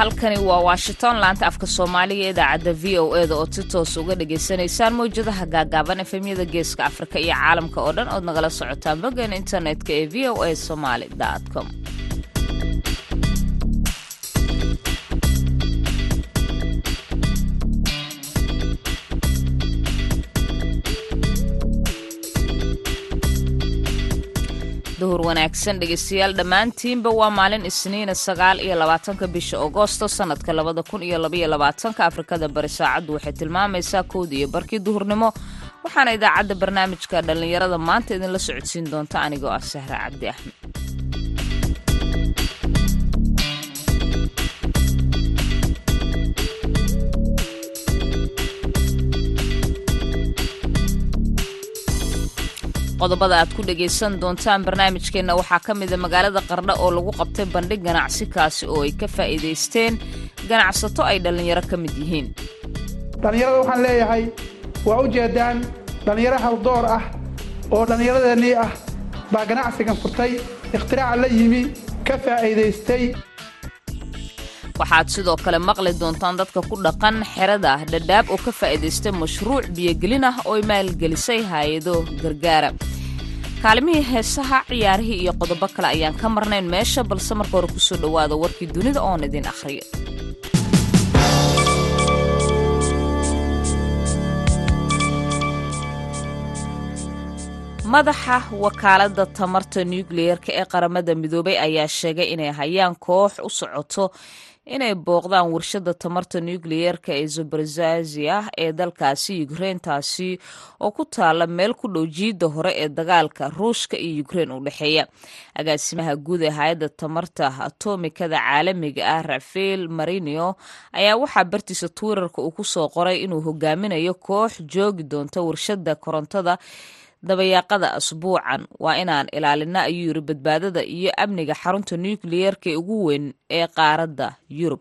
halkani waa washington. Laanta afka soomaaliga idaacadda v o e da oo si toos uga dhagaysanaysaan mawjadaha gaagaaban efemyada geeska afrika iyo caalamka oo dhan ood nagala socotaan boggeena internetka ee v o a somaly com duhur wanaagsan dhegeystayaal dhammaantiinba waa maalin isniina sagaal iyo labaatanka bisha agoosto sanadka labada kun iyo labaiyo labaatanka. Afrikada bari saacaddu waxay tilmaamaysaa kowda iyo barkii duhurnimo. Waxaana idaacadda barnaamijka dhallinyarada maanta idinla socodsiin doonta anigoo ah sahra cabdi axmed qodobada aad ku dhagaysan doontaan barnaamijkeenna. Waxaa ka mida magaalada qardho oo lagu qabtay bandhig ganacsi kaasi oo ay ka faa'iidaysteen. Ganacsato ay dhallinyaro ka mid yihiin. Dhallinyarada waxaan leeyahay waa u jeedaan dhallinyaro haldoor ah oo dhallinyaradeenii ah baa ganacsigan furtay ikhtiraca la yimi ka faa'iidaystay waxaad sidoo kale maqli doontaan dadka ku dhaqan xerada dhadhaab oo ka faa'iidaystay mashruuc biyogelin ah oo ay maalgelisay hay'ado gargaara. Kaalimihii heesaha ciyaarihii iyo qodobo kale ayaan ka marnayn meesha balse marka hore ku soo dhowaada warkii dunida oon idin akhriyo. Madaxa wakaaladda tamarta nukliyeerka ee qaramada midoobay ayaa sheegay inay hayaan koox u socoto inay booqdaan warshada tamarta nukliyeerka ee zobrozazia ee dalkaasi ukrein taasi oo ku taala meel ku dhow jiidda hore ee dagaalka ruushka iyo ukrein u dhexeeya. Agaasimaha guud ee hay'adda tamarta atomikada caalamiga ah rafael marinio ayaa waxaa bartiisa twitter-ka uu ku soo qoray inuu hogaaminayo koox joogi doonta warshada korontada dabayaaqada asbuucan waa inaan ilaalina ayuu yiri badbaadada iyo amniga xarunta nukliyeerka ee ugu weyn ee qaaradda yurub.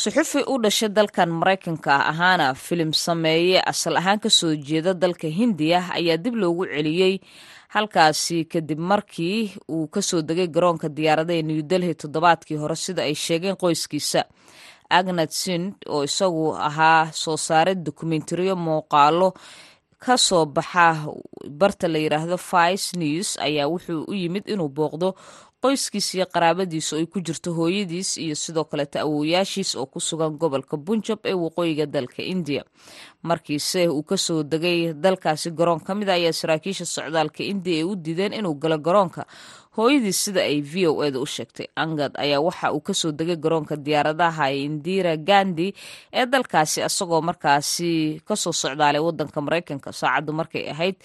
Suxufi u dhashay dalkan maraykanka ah ahaana filim sameeye. Asal ahaan ka soo jeeda dalka hindiya ayaa dib loogu celiyey. Halkaasi kadib markii uu ka soo degay garoonka diyaarada ee new delhi toddobaadkii hore sida ay sheegeen qoyskiisa. Agnad sind oo isagu ahaa soo saare dokumentariyo muuqaalo ka soo baxa. Barta la yidhaahdo vice news ayaa wuxuu u yimid inuu booqdo qoyskiis iyo qaraabadiisa oo ay ku jirto hooyadiis iyo sidoo kaleeta awooyaashiis oo ku sugan gobolka bunjab ee waqooyiga dalka indiya markiise uu ka soo degay dalkaasi garoon ka mid a ayaa saraakiisha socdaalka indiya ay u diideen inuu galo garoonka hooyadiis sida ay v o eda u sheegtay angad ayaa waxa uu ka soo degay garoonka diyaaradaha indira gandi ee dalkaasi isagoo markaasi ka soo socdaalay wadanka maraykanka saacaddu markay ahayd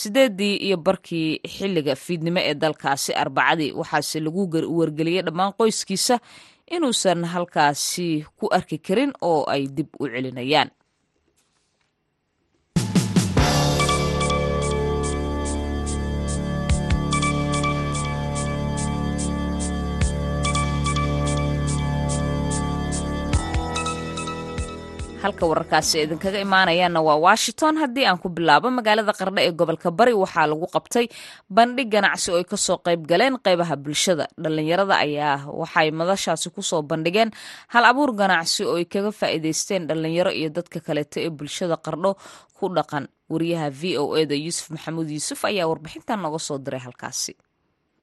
sideedii iyo barkii xilliga fiidnimo ee dalkaasi arbacadii waxaase lagu wargeliyey dhammaan qoyskiisa inuusan halkaasi ku arki karin oo ay dib u celinayaan halka wararkaasi idinkaga imaanayaanna waa washington. Haddii aan ku bilaabo magaalada qardho ee gobolka bari waxaa lagu qabtay bandhig ganacsi oo ay ka soo qayb galeen qeybaha bulshada. Dhallinyarada ayaa waxay madashaasi ku soo bandhigeen hal abuur ganacsi oo ay kaga faa'iidaysteen dhallinyaro iyo dadka kaleeto ee bulshada qardho ku dhaqan. Wariyaha v o e da yuusuf maxamuud yuusuf ayaa warbixintan nooga soo diray halkaasi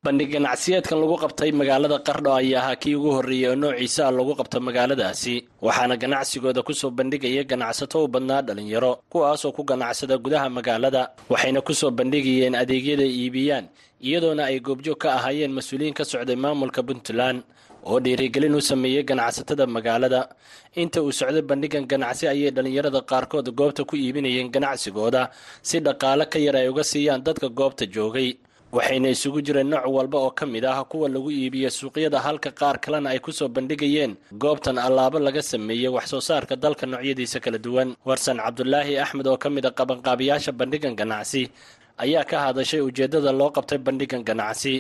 bandhig ganacsiyeedkan lagu qabtay magaalada qardho ayaa ahaa kii ugu horreeyey oo noociisa ah lagu qabto magaaladaasi. Waxaana ganacsigooda ku soo bandhigaya ganacsato u badnaa dhallinyaro kuwaasoo ku ganacsada gudaha magaalada. Waxayna ku soo bandhigayeen adeegyada iibiyaan iyadoona ay goobjoog ka ahaayeen mas'uuliyiin ka socday maamulka puntland oo dhiirigelin u sameeyey ganacsatada magaalada. Inta uu socday bandhigan ganacsi ayay dhallinyarada qaarkood goobta ku iibinayeen ganacsigooda si dhaqaale ka yar ay uga siiyaan dadka goobta joogay waxayna isugu jireen nooc walba oo ka mid ah kuwa lagu iibiyo suuqyada halka qaar kalena ay ku soo bandhigayeen goobtan allaabo laga sameeyey wax soo saarka dalka noocyadiisa kala duwan. Warsan cabdulaahi axmed oo ka mid a qabanqaabiyaasha bandhigan ganacsi ayaa ka hadashay ujeeddada loo qabtay bandhigan ganacsi.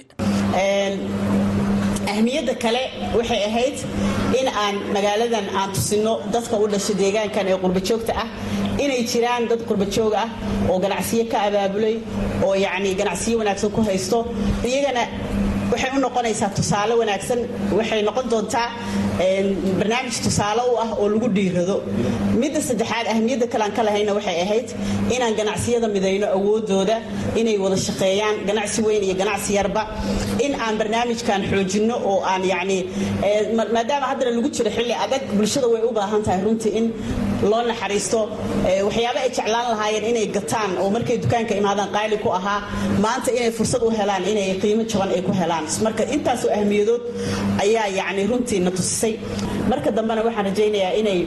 Ahmiyadda kale waxay ahayd in aan magaaladan aan tusino dadka u dhashay deegaankan ee qurbajoogta ah inay jiraan dad qurbajoog ah oo ganacsiyo ka abaabulay oo yacni ganacsiyo wanaagsan ku haysto. Iyagana waxay u noqonaysaa tusaale wanaagsan. Waxay noqon doontaa barnaamij tusaale u ah oo lagu dhiirado. Midda saddexaad ahmiyadda kalean ka lahayna waxay ahayd inaan ganacsiyada midayno awoodooda inay wada shaqeeyaan ganacsi weyn iyo ganacsi yarba. In aan barnaamijkan xoojinno oo aan yacni maadaama haddana lagu jiro xilli adag bulshada way u baahan tahay runtii in loo naxariisto. Waxyaaba ay jeclaan lahaayeen inay gataan oo markay dukaanka imaadaan qaali ku ahaa maanta inay fursad u helaan inay qiimo jaban ay ku helaan marka intaasoo ahmiyadood ayaa yacni runtii na tusisay marka dambena waxaan rajaynayaa inay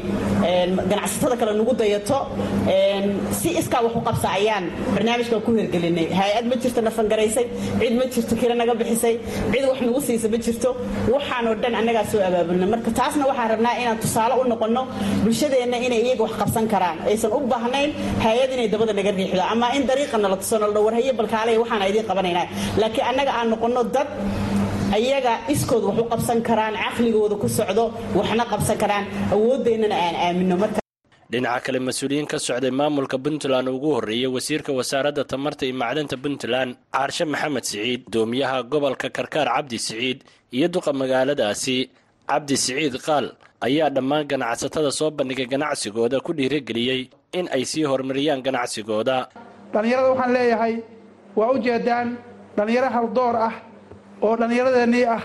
ganacsatada kale nagu dayato si iskaa wax u qabsa ayaan barnaamijkan ku hirgelinay. Hay'ad ma jirto nafangaraysay cid ma jirto kira naga bixisay cid wax nagu siisa ma jirto. Waxaanoo dhan annagaa soo abaabulnay marka taasna waxaan rabnaa inaan tusaale u noqonno bulshadeenna inay iyaga wax qabsan karaan. Aysan u baahnayn hay'ad inay dabada naga riixdo ama in dariiqa nala tuso nala warhaye balkaaley waxaan idiin qabanaynaa. Laakiin annaga aan noqonno dad ayaga iskood wax u qabsan karaan caqligooda ku socdo waxna qabsan karaan. Awoodeennana aan aamino. Marka dhinaca kale mas'uuliyiin ka socday maamulka puntland ugu horreeyey wasiirka wasaaradda tamarta iyo macdanta puntland caarshe maxamed siciid gudoomiyaha gobolka karkaar cabdi siciid iyo duqa magaaladaasi. Cabdi siciid qaal ayaa dhammaan ganacsatada soo bandhigay ganacsigooda ku dhiirigeliyey in ay sii horumariyaan ganacsigooda. Dhallinyarada waxaan leeyahay waa u jeedaan dhallinyaro haldoor ah oo dhallinyaradeenii ah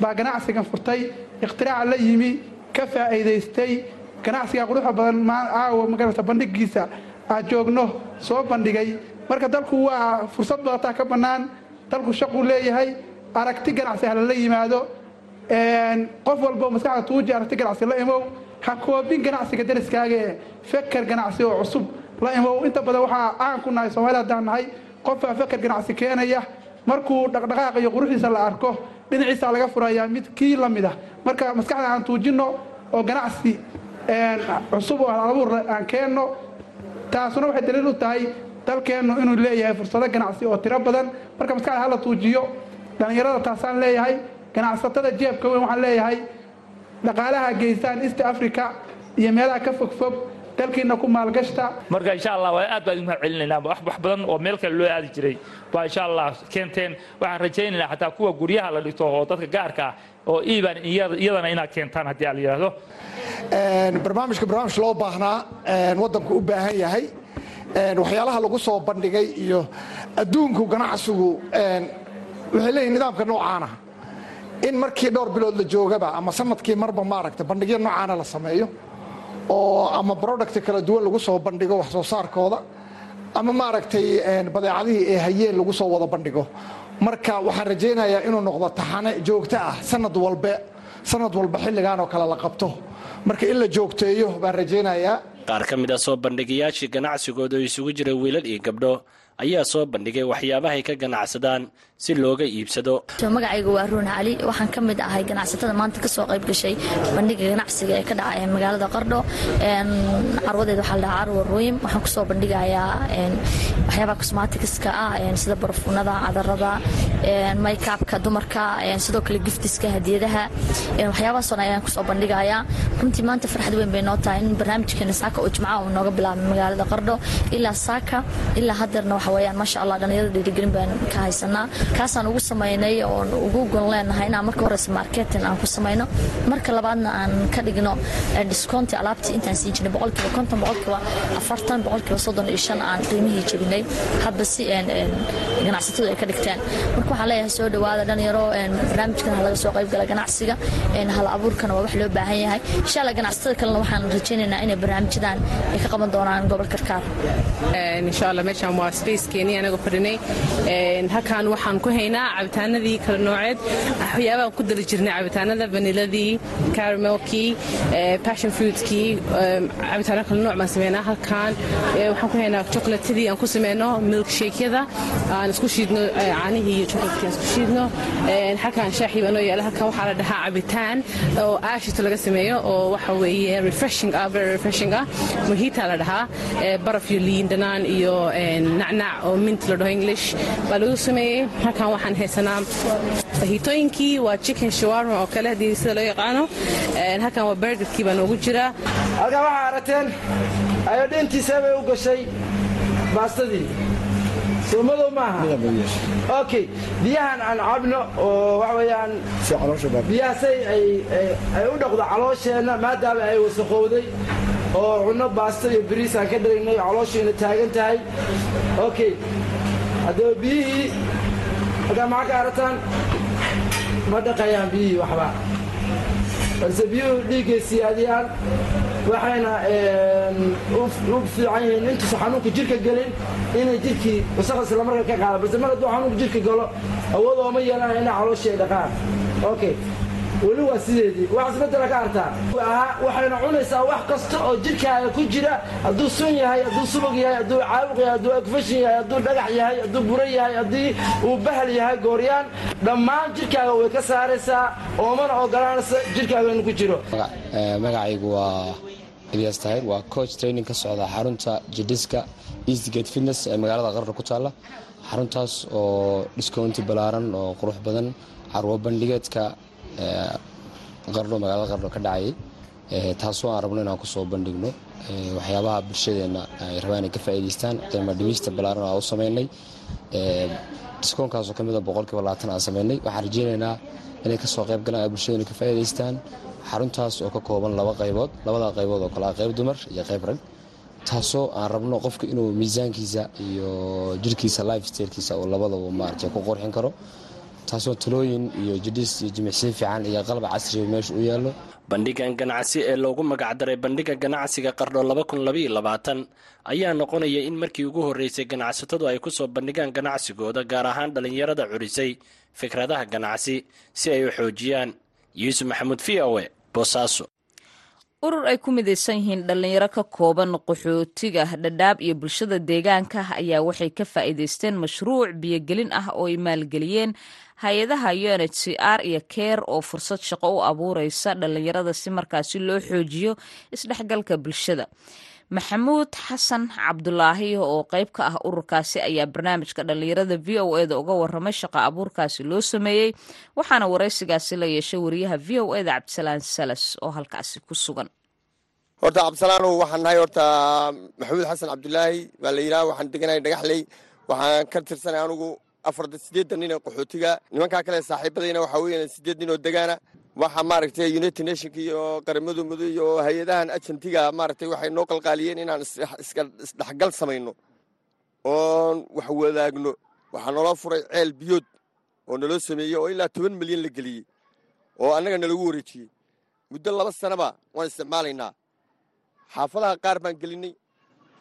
baa ganacsigan furtay ikhtiraca la yimi ka faa'iidaystay. Ganacsiga quruxda badan caawa magarata bandhigiisa. Aan joogno soo bandhigay. Marka dalku waa fursad badataa ka bannaan dalku shaquu leeyahay aragti ganacsi ha lala yimaado. Qof walbo maskaxda tuuji aragti ganacsi la imow. Ha koobin ganacsiga dariskaagae feker ganacsi oo cusub la imow. Inta badan waxaa caan ku nahay soomaalida haddaan nahay qofbaa feker ganacsi keenaya markuu dhaqdhaqaaq iyo quruxdiisa la arko dhinaciisa laga furayaa mid kii la mid ah. Marka maskaxda aan tuujinno oo ganacsi cusub oo halabuur aan keenno taasuna waxay daliil u tahay dalkeennu inuu leeyahay fursado ganacsi oo tiro badan. Marka maskaxda hala tuujiyo dhallinyarada taasaan leeyahay ganacsatada jeebka weyn waxaan leeyahay dhaqaalaha geystaan east africa iyo meelaha ka fogfog dalkiina ku maalgashta marka insha allah waa aad baan idin mahad celinaynaa wax badan oo meel kale loo aadi jiray. Baa insha allah keenteen waxaan rajaynaynaa xataa kuwa guryaha la dhigto oo dadka gaarka ah oo iibaan iyadana inaad keentaan haddii aan la yidhaahdo barnaamijka barnaamij loo baahnaa waddanku u baahan yahay. Waxyaalaha lagu soo bandhigay iyo adduunku ganacsigu waxay leeyihiin nidaamka noocaana. In markii dhowr bilood la joogaba ama sannadkii marba maaragta bandhigyo noocaana la sameeyo oo ama product kala duwan lagu soo bandhigo wax soo saarkooda ama maaragtay badeecadihii ee hayeen lagu soo wada bandhigo. Marka waxaan rajaynayaa inuu noqdo taxane joogto ah sanad walbe sanad walba xilligan oo kale la qabto. Marka in la joogteeyo baan rajaynayaa qaar ka mid a soo bandhigayaashii ganacsigooda oo isugu jira wiilal iyo gabdho ayaa soo bandhigay waxyaabahay ka ganacsadaan si looga iibsado. Magacayga waa ruun cali. Waxaan ka mid ahay ganacsatada maanta ka soo qayb gashay bandhiga ganacsiga ee ka dhacay magaalada qardho carwadeed waxaa la dhahaa carwa ruim waxaan ku soo bandhigayaa waxyaabaha cosmaticska ah sida barfuunada cadarada maykaabka dumarka sidoo kale giftiska hadiyadaha. Waxyaabahaasoo ayaan ku soo bandhigayaa. Runtii maanta farxad weyn bay noo tahay in barnaamijkeena saaka oo jimcaha uu nooga bilaabay magaalada qardho ilaa saaka ilaa hadeerna waxa weeyaan maasha allah dhalinyarada dhiirigelin baan ka haysanaa. Kaasaan ugu samaynay oon ugu gon leenahay inaan marka horeysa marketin aan ku samayno. Marka labaadna aan ka dhigno discounti alaabtii intaan siin jirnay boqolkiiba konton boqolkiiba afartan boqolkiiba soddon iyo shan aan qiimihii jebinay. Hadba si ganacsatadu ay ka dhigteen. Marka waxaan leeyahay soo dhawaada dhalinyaro barnaamijkan ha laga soo qayb gala ganacsiga hal abuurkana waa wax loo baahan yahay. Insha allah ganacsatada kalena waxaan rajaynaynaa inay barnaamijyadan ay ka qaban doonaan gobol karkaar insha allah meeshaan waa spacekeeni anagoo fadhinay halkaan waxaan ku haynaa cabitaanadii kala nooceed. Waxyaabaan ku dali jirnay cabitaanada vaniladii caramelkii passion fruitkii cabitaano kala nooc baan sameynaa halkaan. Waxaan ku haynaa chocolatadii aan ku sameyno milkshakyada aan isku shiidno caanihii iyo chocolatkii aan isku shiidno. Halkaan shaaxii baa noo yaalla halkaan waxaa la dhahaa cabitaan oo aashito laga sameeyo oo waxa weeye refreshing ah very refreshing ah mohita la dhahaa baraf iyo liin dhanaan iyo nacnac oo mint la dhaho english. Baa lagu sameeyey halkan waxaan haysanaa fahitooyinkii waa chicken shawarma oo kale haddii sida loo yaqaano. Halkan waa bergerkii baa noogu jira. Halkan waxaa aragteen ayodhintiisee bay u gashay baastadii. Soo madow maaha. Okay biyahan aan cabno oo waxa weeyaan biyahaasay ay u dhaqdo caloosheenna maadaama ay wasaqowday oo cunno baasta iyo bariis aan ka dharagnay calooshiina taagan tahay. Okay haddaba biyihii haddaa maxaa ka arataan? Ma dhaqayaan biyihii waxba. Balse biyuhu dhiiggay siyaadiyaan waxayna u fiican yihiin. Intuusa xanuunka jirka gelin inay jirkii wasaq isla marka ka qaada. Balse mar hadduu xanuunka jirka galo awood ooma yeelanaya inay calooshii ay dhaqaan. Okay weli waa sideedii. Wax isbedela ka artaa waxayna cunaysaa wax kasta oo jirkaaga ku jira. Hadduu sun yahay hadduu subag yahay hadduu caabuq yahay hadduu agfashin yahay hadduu dhagax yahay hadduu buro yahay haddii uu bahal yahay gooryaan dhammaan jirkaaga way ka saaraysaa oomana ogolaanaysa jirkaaga inuu ku jiro. Magacaygu waa ilyas tahir waa coach training ka socda xarunta jidhiska eastgate fitness ee magaalada qarno ku taalla. Xaruntaas oo discounti ballaaran oo qurux badan carwo bandhigeedka qarno magaalada qarno ka dhacayay taasoo aan rabno inaan ku soo bandhigno. Waxyaabaha bulshadeenna ay rabaan inay ka faa'iidaystaan. Qiimo dhimista ballaaran aan u samaynay. Diskoonkaasoo ka mida boqolkiiba labaatan aan samaynay. Waxaan rajeynaynaa inay ka soo qayb galaan bulshadeena ka faa'iidaystaan. Xaruntaas oo ka kooban laba qaybood labada qaybood oo kale ah qayb dumar iyo qayb rag. Taasoo aan rabno qofka inuu miisaankiisa iyo jirkiisa life stylkiisa oo labadaba maaragtay ku qorxin karo taasoo talooyin iyo jidhis iyo jimicsiin fiican iyo qalab casriga meesha u yaallo. Bandhigan ganacsi ee loogu magacdaray bandhiga ganacsiga qardho ayaa noqonaya in markii ugu horreysay ganacsatadu ay ku soo bandhigaan ganacsigooda gaar ahaan dhallinyarada curisay fikradaha ganacsi si ay u xoojiyaan. Yuusuf maxamuud v o e boosaaso urur ay ku midaysan yihiin dhallinyaro ka kooban qaxootiga dhadhaab iyo bulshada deegaanka ayaa waxay ka faa'iidaysteen mashruuc biyogelin ah oo ay maalgeliyeen hay'adaha unhcr iyo keer oo fursad shaqo u abuureysa dhallinyarada si markaasi loo xoojiyo isdhexgalka bulshada maxamuud xasan cabdulaahi oo qayb ka ah ururkaasi ayaa barnaamijka dhallinyarada v o eda uga waramay shaqa abuurkaasi loo sameeyey waxaana waraysigaasi la yeeshay wariyaha v o eda cabdisalaan salas oo halkaasi ku sugan. Horta cabdisalaanow waxaan nahay horta maxamuud xasan cabdulaahi baa la yidhaha waxaan deganahay dhagaxley waxaan ka tirsanay anugu afar siddeedan nin ee qaxootiga nimankaa kale saaxiibadayna waxaa weeyaan siddeed nin oo degaana waxa maaragtay united nationka iyo qaramadu mudo iyo hay'adahan ajantiga maaragtay waxay noo qalqaaliyeen inaan isdhexgal samayno. Oon wax wadaagno. Waxaa naloo furay ceel biyood oo naloo sameeyey oo ilaa toban milyan la geliyey oo annaga nalagu wareejiyey. Muddo laba sanaba waan isticmaalaynaa xaafadaha qaar baan gelinay.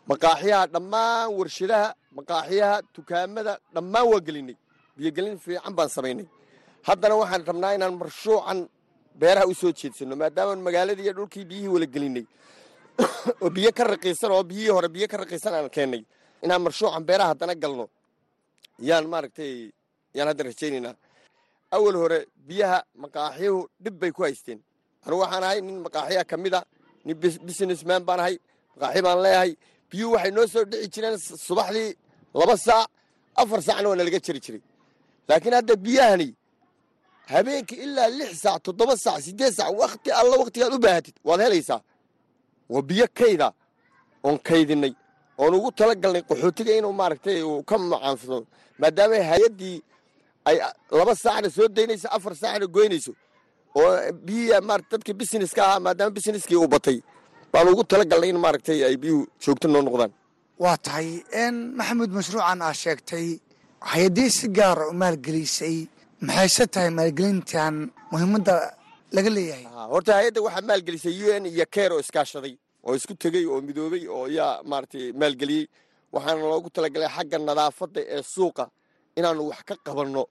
Maqaaxiyaha dhammaan warshadaha maqaaxiyaha dukaamada dhammaan waan gelinay. Biyogelin fiican baan samaynay. Haddana waxaan rabnaa inaan marshuucan beeraha u soo jeedsanno maadaamaan magaaladii iyo dhulkii biyihii wala gelinay oo biyo ka raqiisan oo biyihii hore biyo ka raqiisan aan keennay inaan marshuucan beeraha haddana galno. Yaan maaragtay yaan hadda rajaynaynaa. Awal hore biyaha maqaaxiyuhu dhib bay ku haysteen. Anugu waxaan ahay nin maqaaxiya ka mid a nin businessman baan ahay maqaaxi baan leeyahay. Biyuhu waxay noo soo dhici jireen subaxdii laba saac afar saacna waa nalaga jari jiray. Laakiin hadda biyahani habeenkii ilaa lix saac toddoba saac siddeed saac wakhti alla wakhtigaad u baahatid waad helaysaa? Waa biyo kayda oon kaydinay oon ugu tala galnay qaxootiga inuu maaragtay uu ka macaanfado maadaama hay'addii ay laba saacna soo daynayso afar saacna goynayso oo biyihii marat dadka businesska ahaa maadaama busineskii uu batay baan ugu tala galnay in maaragtay ay biyuhu joogto noo noqdaan. Waa tahay maxamuud mashruucan aa sheegtay hay'addii si gaara u maalgelisay maxayse tahay maalgelintan muhiimadda laga leeyahay? Horta hay'adda waxaa maalgelisay u n iyo keer oo iskaashaday oo isku tegey oo midoobey oo yaa maaragtay maalgeliyey. Waxaana loogu talagalay xagga nadaafadda ee suuqa inaannu wax ka qabanno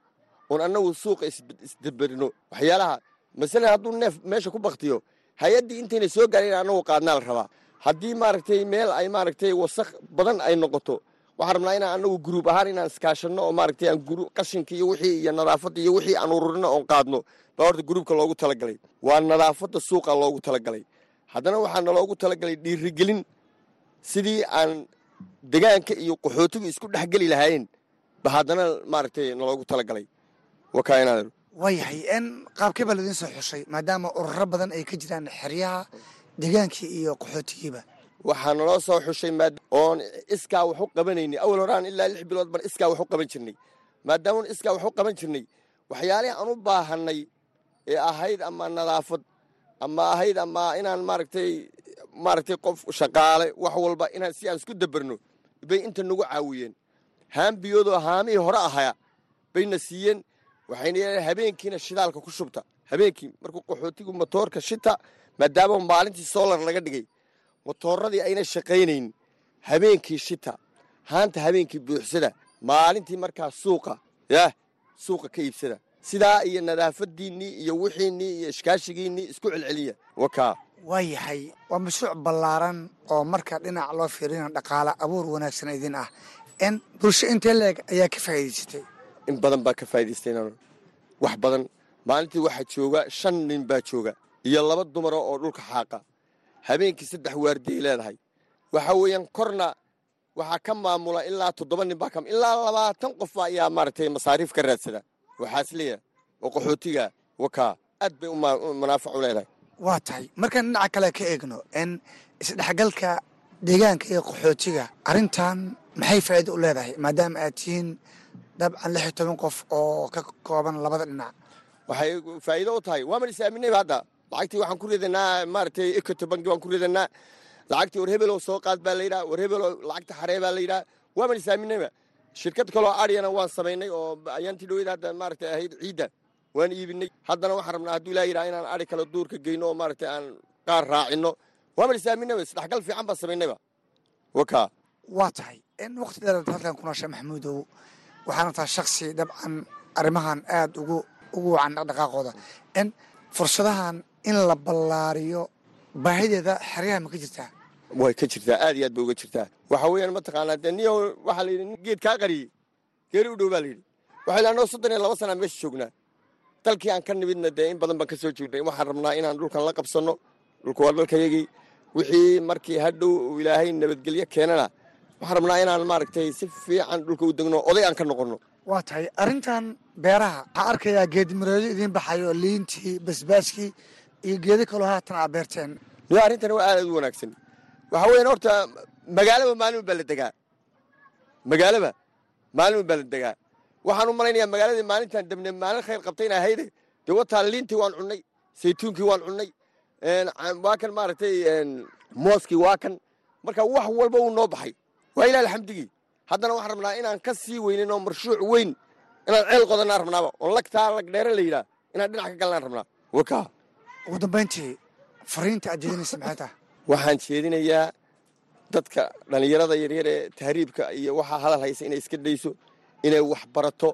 oon annagu suuqa isdaberino waxyaalaha masalan hadduu neef meesha ku baktiyo hay'addii intayna soo gaarin in annagu qaadnaa la rabaa. Haddii maaragtay meel ay maaragtay wasaq badan ay noqoto waxaan rabnaa inaan annagu guruub ahaan inaan iskaashanno oo maaragtay aan qashinka iyo wixii iyo nadaafadda iyo wixii aan ururino oon qaadno. Baa horta gruubka loogu talagalay. Waa nadaafadda suuqa loogu talagalay. Haddana waxaa naloogu talagalay dhiirigelin sidii aan degaanka iyo qaxootigu isku dhexgeli lahaayeen. Ba haddana maaragtay naloogu talagalay. Wakaa inaan waayahay n qaabkee baa ladiin soo xushay maadaama ururo badan ay ka jiraan xeryaha degaankii iyo qaxootigiiba waxaa naloo soo xushay oon iskaa wax u qabanayni awal horaan ilaa lix bilood ban iskaa wax u qaban jirnay. Maadaamun iskaa wax u qaban jirnay. Waxyaalihii aan u baahannay ee ahayd ama nadaafad ama ahayd ama inaan maaragtay maaragtay qof shaqaale wax walba inaan si aan isku dabarno bay inta nagu caawiyeen. Haambiyoodoo haamihii hore ahaa bayna siiyeen. Waxayna yeeleen habeenkiina shidaalka ku shubta. Habeenkii markuu qaxootigu motoorka shita maadaama maalintii soolar laga dhigay motooradii ayna shaqaynayn habeenkii shita haanta habeenkii buuxsada maalintii markaa suuqa yaah suuqa ka iibsada. Sidaa iyo nadaafadiinnii iyo wixiinnii iyo ishkaashigiinnii isku celceliya wakaa waa yahay waa mashruuc ballaaran oo marka dhinac loo fiirina dhaqaale abuur wanaagsan idin ah. In bulsho intee leeg ayaa ka faa'iidaysatay in badan baa ka faa'idaystay wax badan maalintii waxaa jooga shan nin baa jooga iyo laba dumara oo dhulka xaaqa habeenkii saddex waardiay leedahay. Waxa weeyaan korna waxaa ka maamula ilaa toddoba nin baa ilaa labaatan qof ayaa maaragtay masaariif ka raadsada waxaas leeya oo qaxootiga wakaa aad bay manaafac u leedahay. Waa tahay. Markaan dhinaca kale ka eegno in isdhexgalka deegaanka iyo qaxootiga arrintan maxay faa'iido u leedahay? Maadaama aad tihiin dabcan lix iyo toban qof oo ka kooban labada dhinac. Waxay faa'iido u tahay. Waaman is aaminayba hadda lacagtii waxaan ku ridanaa maaragtay ecoto banki waan ku ridanaa lacagtii war hebelow soo qaad baa layidhaha war hebelow lacagta xaree baa layidhaha waaman is aaminayba shirkad kaloo aryana waan samaynay oo ayaantii dhoweyda hadda maaragtay ahayd ciidda waan iibinay. Haddana waxaan rabnaa hadduu ilaa yidhaha inaan ari kale duurka geyno oo maaragtay aan qaar raacinno waaman is aaminayba isdhexgal fiican baan samaynayba wakaa waa tahay. Waqti dheer halkan ku noosha maxamuudow waxaana tahay shaksi dabcan arrimahan aada ugu ugu wacan dhaqdhaqaaqooda. In fursadahan in la ballaariyo baahideeda xeryaha ma ka jirtaa way ka jirtaa aad iyo aad bay uga jirtaa waxa weeyaan mataqaanaa dee niyo waxaa la yidhi geed kaa qariyey geeri u dhow baa la yidhi. Waxay la anoo soddon iyo laba sanaa meesha joognaa. Dalkii aan ka nimidna dee in badan baan ka soo joognay waxaan rabnaa inaan dhulkan la qabsanno. Dhulka waa dalkayagii wixii markii hadhow ilaahay nabadgelyo keenana waxaan rabnaa inaan maaragtay si fiican dhulka u degno oday aan ka noqonno. Waa tahay arrintan beeraha waxaa arkayaa geedmireedo idiin baxayo liintii basbaaskii iyo geedo kaloo haatan aa beerteen. Niyo arrintan waa aad u wanaagsan. Waxaa weeyaan horta magaalaba maalin baa la degaa. Magaalaba maalin baa la degaa. Waxaan u malaynayaa magaaladii maalintan dabne maalin khayr qabtayna ahayde dee wataa liintii waan cunnay saytuunkii waan cunnay. Waa kan maaragtay mooskii waa kan. Marka wax walba uu noo baxay. Waa ilaah alxamdigii haddana waxaan rabnaa inaan ka sii weynin oo marshuuc weyn inaan ceel qodanaan rabnaaba. Oo lagtaa lagdheere la yidhaah inaan dhinac ka galnaan rabnaa. Wakaa ugu dambayntii fariinta aad jeedinaysa maxay tahay? Waxaan jeedinayaa dadka dhallinyarada yaryar ee tahriibka iyo waxaa hadal haysa inay iska dayso inay wax barato.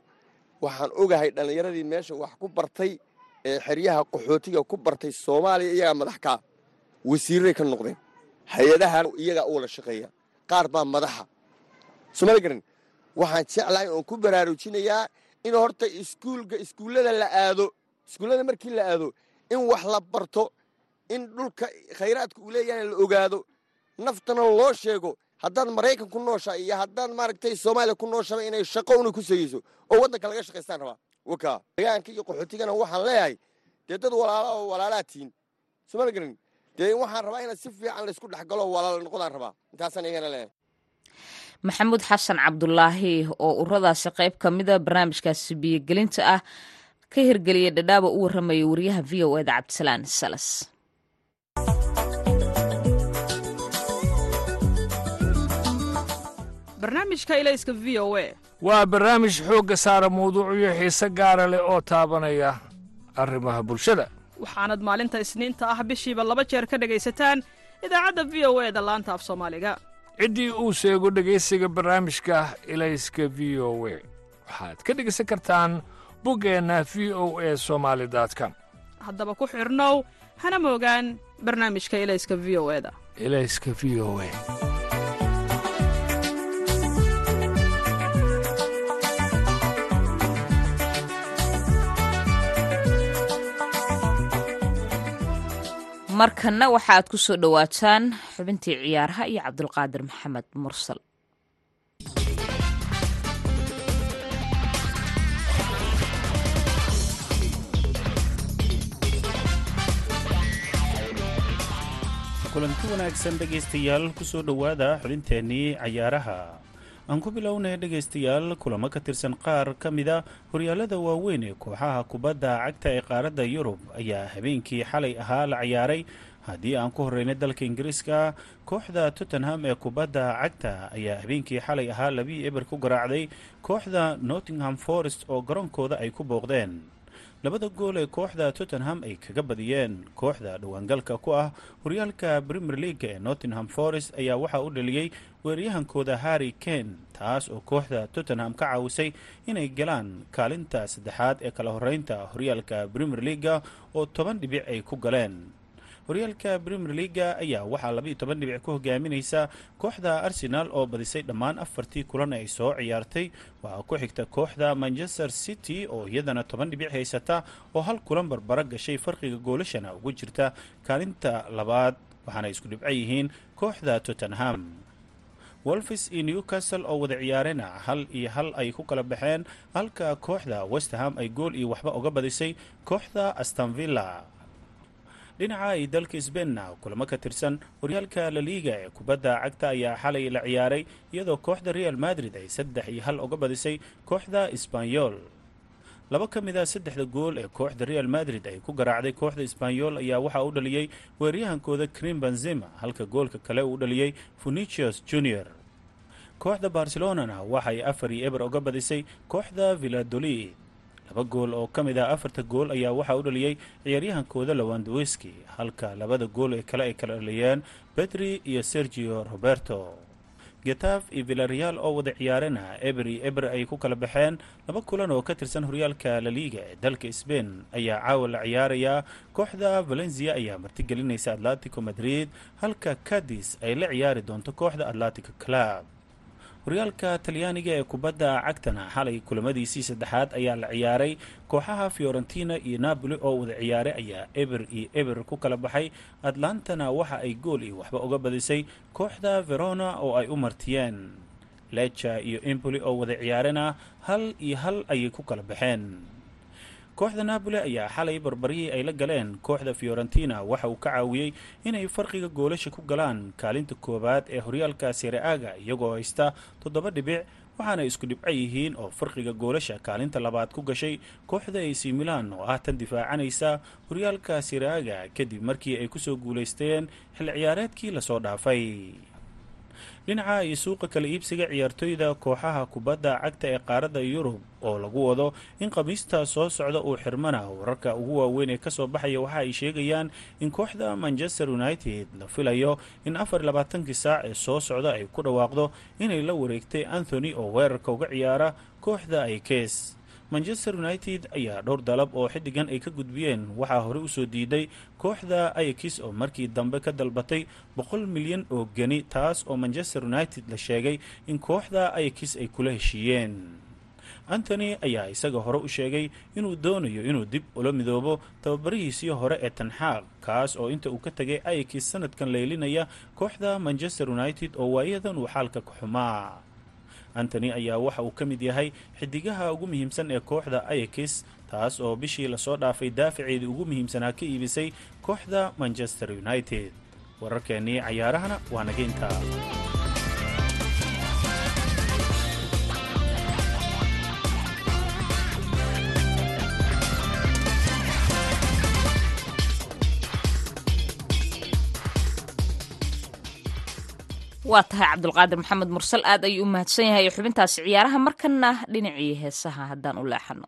Waxaan ogahay dhallinyaradii meesha wax ku bartay ee xeryaha qaxootiga ku bartay soomaaliya iyagaa madax kaa wasiirray ka noqdeen. Hay'adahan iyagaa u wada shaqeeya qaar baa madaxa. Somali garan waxaan jeclahay oon ku baraarujinayaa in horta iskuulka iskuullada la aado iskuullada markii la aado in wax la barto in dhulka khayraadka uu leeyahay la ogaado naftana loo sheego. Haddaad maraykan ku nooshaa iyo haddaad maaragtay soomaaliya ku nooshaba inay shaqo una ku segeyso oo waddanka laga shaqaystaan rabaa. Wakaa deegaanka iyo qaxootigana waxaan leeyahay dee dad walaala oo walaalaa tihiin somali garan dee waxaan rabaa inaad si fiican laysku dhexgalo walaala noqodaan rabaa. Intaasaan iyagana leeyahay. Maxamuud xasan cabdulaahi oo uradaasi qayb ka mida barnaamijkaasi biyogelinta ah ka hirgeliyay dhadhaaba u warramaya wariyaha v o eda cabdisalaan salas. E waa barnaamij xoogga saara mawduucyo xiise gaara leh oo taabanaya arrimaha bulshada. Waxaanad maalinta isniinta ah bishiiba laba jeer ka dhegaysataan idaacadda v o e da laanta af soomaaliga. Ciddii uu sheego dhegaysiga barnaamijka ilayska v o we waxaad ka dhegaysan kartaan buggeenna v o e somaali com. Haddaba ku xidhnow hana moogaan barnaamijka ilayska v o eda ilayska v o e markanna waxa aad ku soo dhowaataan xubintii ciyaaraha iyo cabdulqaadir maxamed mursal kulanti wanaagsan dhegaystayaal ku soo dhowaada xubinteennii cayaaraha. Aan ku bilownay dhegaystayaal kulamo ka tirsan qaar ka mida horyaalada waaweyn ee kooxaha kubadda cagta ee qaaradda yurub ayaa habeenkii xalay ahaa la ciyaaray. Haddii aan ku horreynay dalka ingiriiska kooxda tottenham ee kubadda cagta ayaa habeenkii xalay ahaa labii eber ku garaacday kooxda nottingham forest oo garoonkooda ay ku booqdeen labada gool ee kooxda tottenham ay kaga badiyeen. Kooxda dhowaangalka ku ah horyaalka premier leaga ee nottingham forest ayaa waxaa u dhaliyey weeryahankooda harry kane taas oo kooxda tottenham ka caawisay inay galaan kaalinta saddexaad ee kala horeynta horyaalka premier leaga oo toban dhibic ay ku galeen horyaalka premier leaga ayaa waxaa labaiyo toban dhibic ku hogaaminaysa kooxda arsenal oo badisay dhammaan afartii kulan ay soo ciyaartay. Waxaa ku xigta kooxda manchester city oo iyadana toban dhibic haysata oo hal kulan barbara gashay farqiga goolashana ugu jirta kaalinta labaad waxaana isku dhibco yihiin kooxda tottenham. Wolfis iyo newcastle oo wada ciyaarena hal iyo hal ay ku kala baxeen halka kooxda westerham ay gool iyo waxba uga badisay kooxda astanvilla dhinaca ay dalka sbeinna kulamo ka tirsan horyaalka laliiga ee kubadda cagta ayaa xalay la ciyaaray iyadoo kooxda real madrid ay saddex iyo hal uga badisay kooxda sbanyol laba ka mid a saddexda gool ee kooxda real madrid ay ku garaacday kooxda sbanyol ayaa waxaa u dhaliyey weeryahankooda krim benzima halka goolka kale uu dhaliyey funicius junior. Kooxda barcelonana waxay afar iyo eber uga badisay kooxda villadolid laba gool oo ka mid ah afarta gool ayaa waxaa u dhaliyey ciyaaryahankooda lewandowski. Halka labada gool ee kale ay kala dhaliyeen betri iyo sergio roberto. Getaf iyo villareal oo wada ciyaarena eber iyo eber ay ku kala baxeen. Laba kulan oo ka tirsan horyaalka laliiga ee dalka sbain ayaa caawa la ciyaarayaa kooxda valencia ayaa martigelinaysa atletico madrid halka cadis ay la ciyaari doonto kooxda atletico club horyaalka talyaaniga ee kubadda cagtana xalay kulamadiisii saddexaad ayaa la ciyaaray. Kooxaha fiorentina iyo napoli oo wada ciyaaray ayaa eber iyo eber ku kala baxay. Atlantana waxa ay gool iyo waxba uga badisay kooxda verona oo ay u martiyeen. Lecha iyo empoli oo wada ciyaarana hal iyo hal ayay ku kala baxeen kooxda napoli ayaa xalay barbaryihii ay la galeen kooxda fiorentina. Waxa uu ka caawiyey inay farqiga goolasha ku galaan kaalinta koowaad ee horyaalka sereaga iyagoo haysta toddoba dhibic waxaana isku dhibco yihiin oo farqiga goolasha kaalinta labaad ku gashay kooxda ac milan oo ah tan difaacanaysa horyaalka sereaga kadib markii ay ku soo guulaysteen xil ciyaareedkii la soo dhaafay dhinaca iyo suuqa kala iibsiga ciyaartoyda kooxaha kubadda cagta ee qaaradda yurub oo lagu wado in khamiista soo socda uu xirmana wararka ugu waaweyn ee ka soo baxaya waxa ay sheegayaan in kooxda manchester united la filayo in afar labaatankii saac ee soo socda ay ku dhawaaqdo inay la wareegtay anthony oo weerarka uga ciyaara kooxda ay kees manchester united ayaa dhowr dalab oo xiddigan ay ka gudbiyeen. Waxaa hore u soo diiday kooxda ayakis oo markii dambe ka dalbatay boqol milyan oo geni taas oo manchester united la sheegay in kooxda ayakis ay kula heshiiyeen. Antony ayaa isaga hore u sheegay inuu doonayo inuu dib ula midoobo tababarihiisii hore ee tanxaaq kaas oo inta uu ka tegay ayakis sanadkan leylinaya kooxda manchester united oo waayadan uu xaalka ka xumaa antony ayaa waxa uu ka mid yahay xidigaha ugu muhiimsan ee kooxda ayakis taas oo bishii la soo dhaafay daafaceedii ugu muhiimsanaa ka iibisay kooxda manchester united. Wararkeennii cayaarahana waa naga intaa waa tahay cabdulqaadir maxamed mursal aad ayuu u mahadsan yahay xubintaasi ciyaaraha markana dhinacii heesaha haddaan u leexano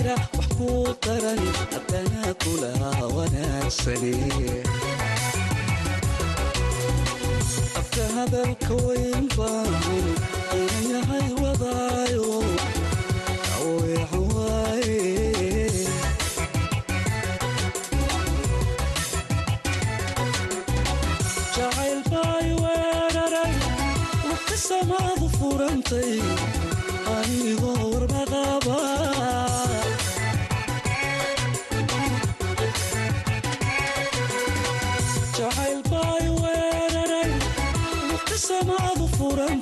jira wax kuu daran haddana kula wanaagsane afka hadalka weyn baan inayahay wadaayo daweecan waaye jacayl baay weeraray waqti samaadu furantay anigoo warbaqaba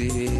weyshanayse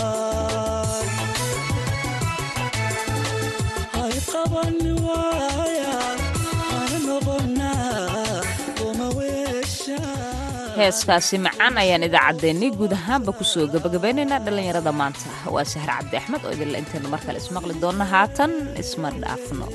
heeskaasi macaan ayaan idaacaddeenni guud ahaanba ku soo gabagabaynaynaa dhallinyarada maanta. Waa sahar cabdi axmed oo idinla intaynu mar kale ismaqli doonno. Haatan isma dhaafno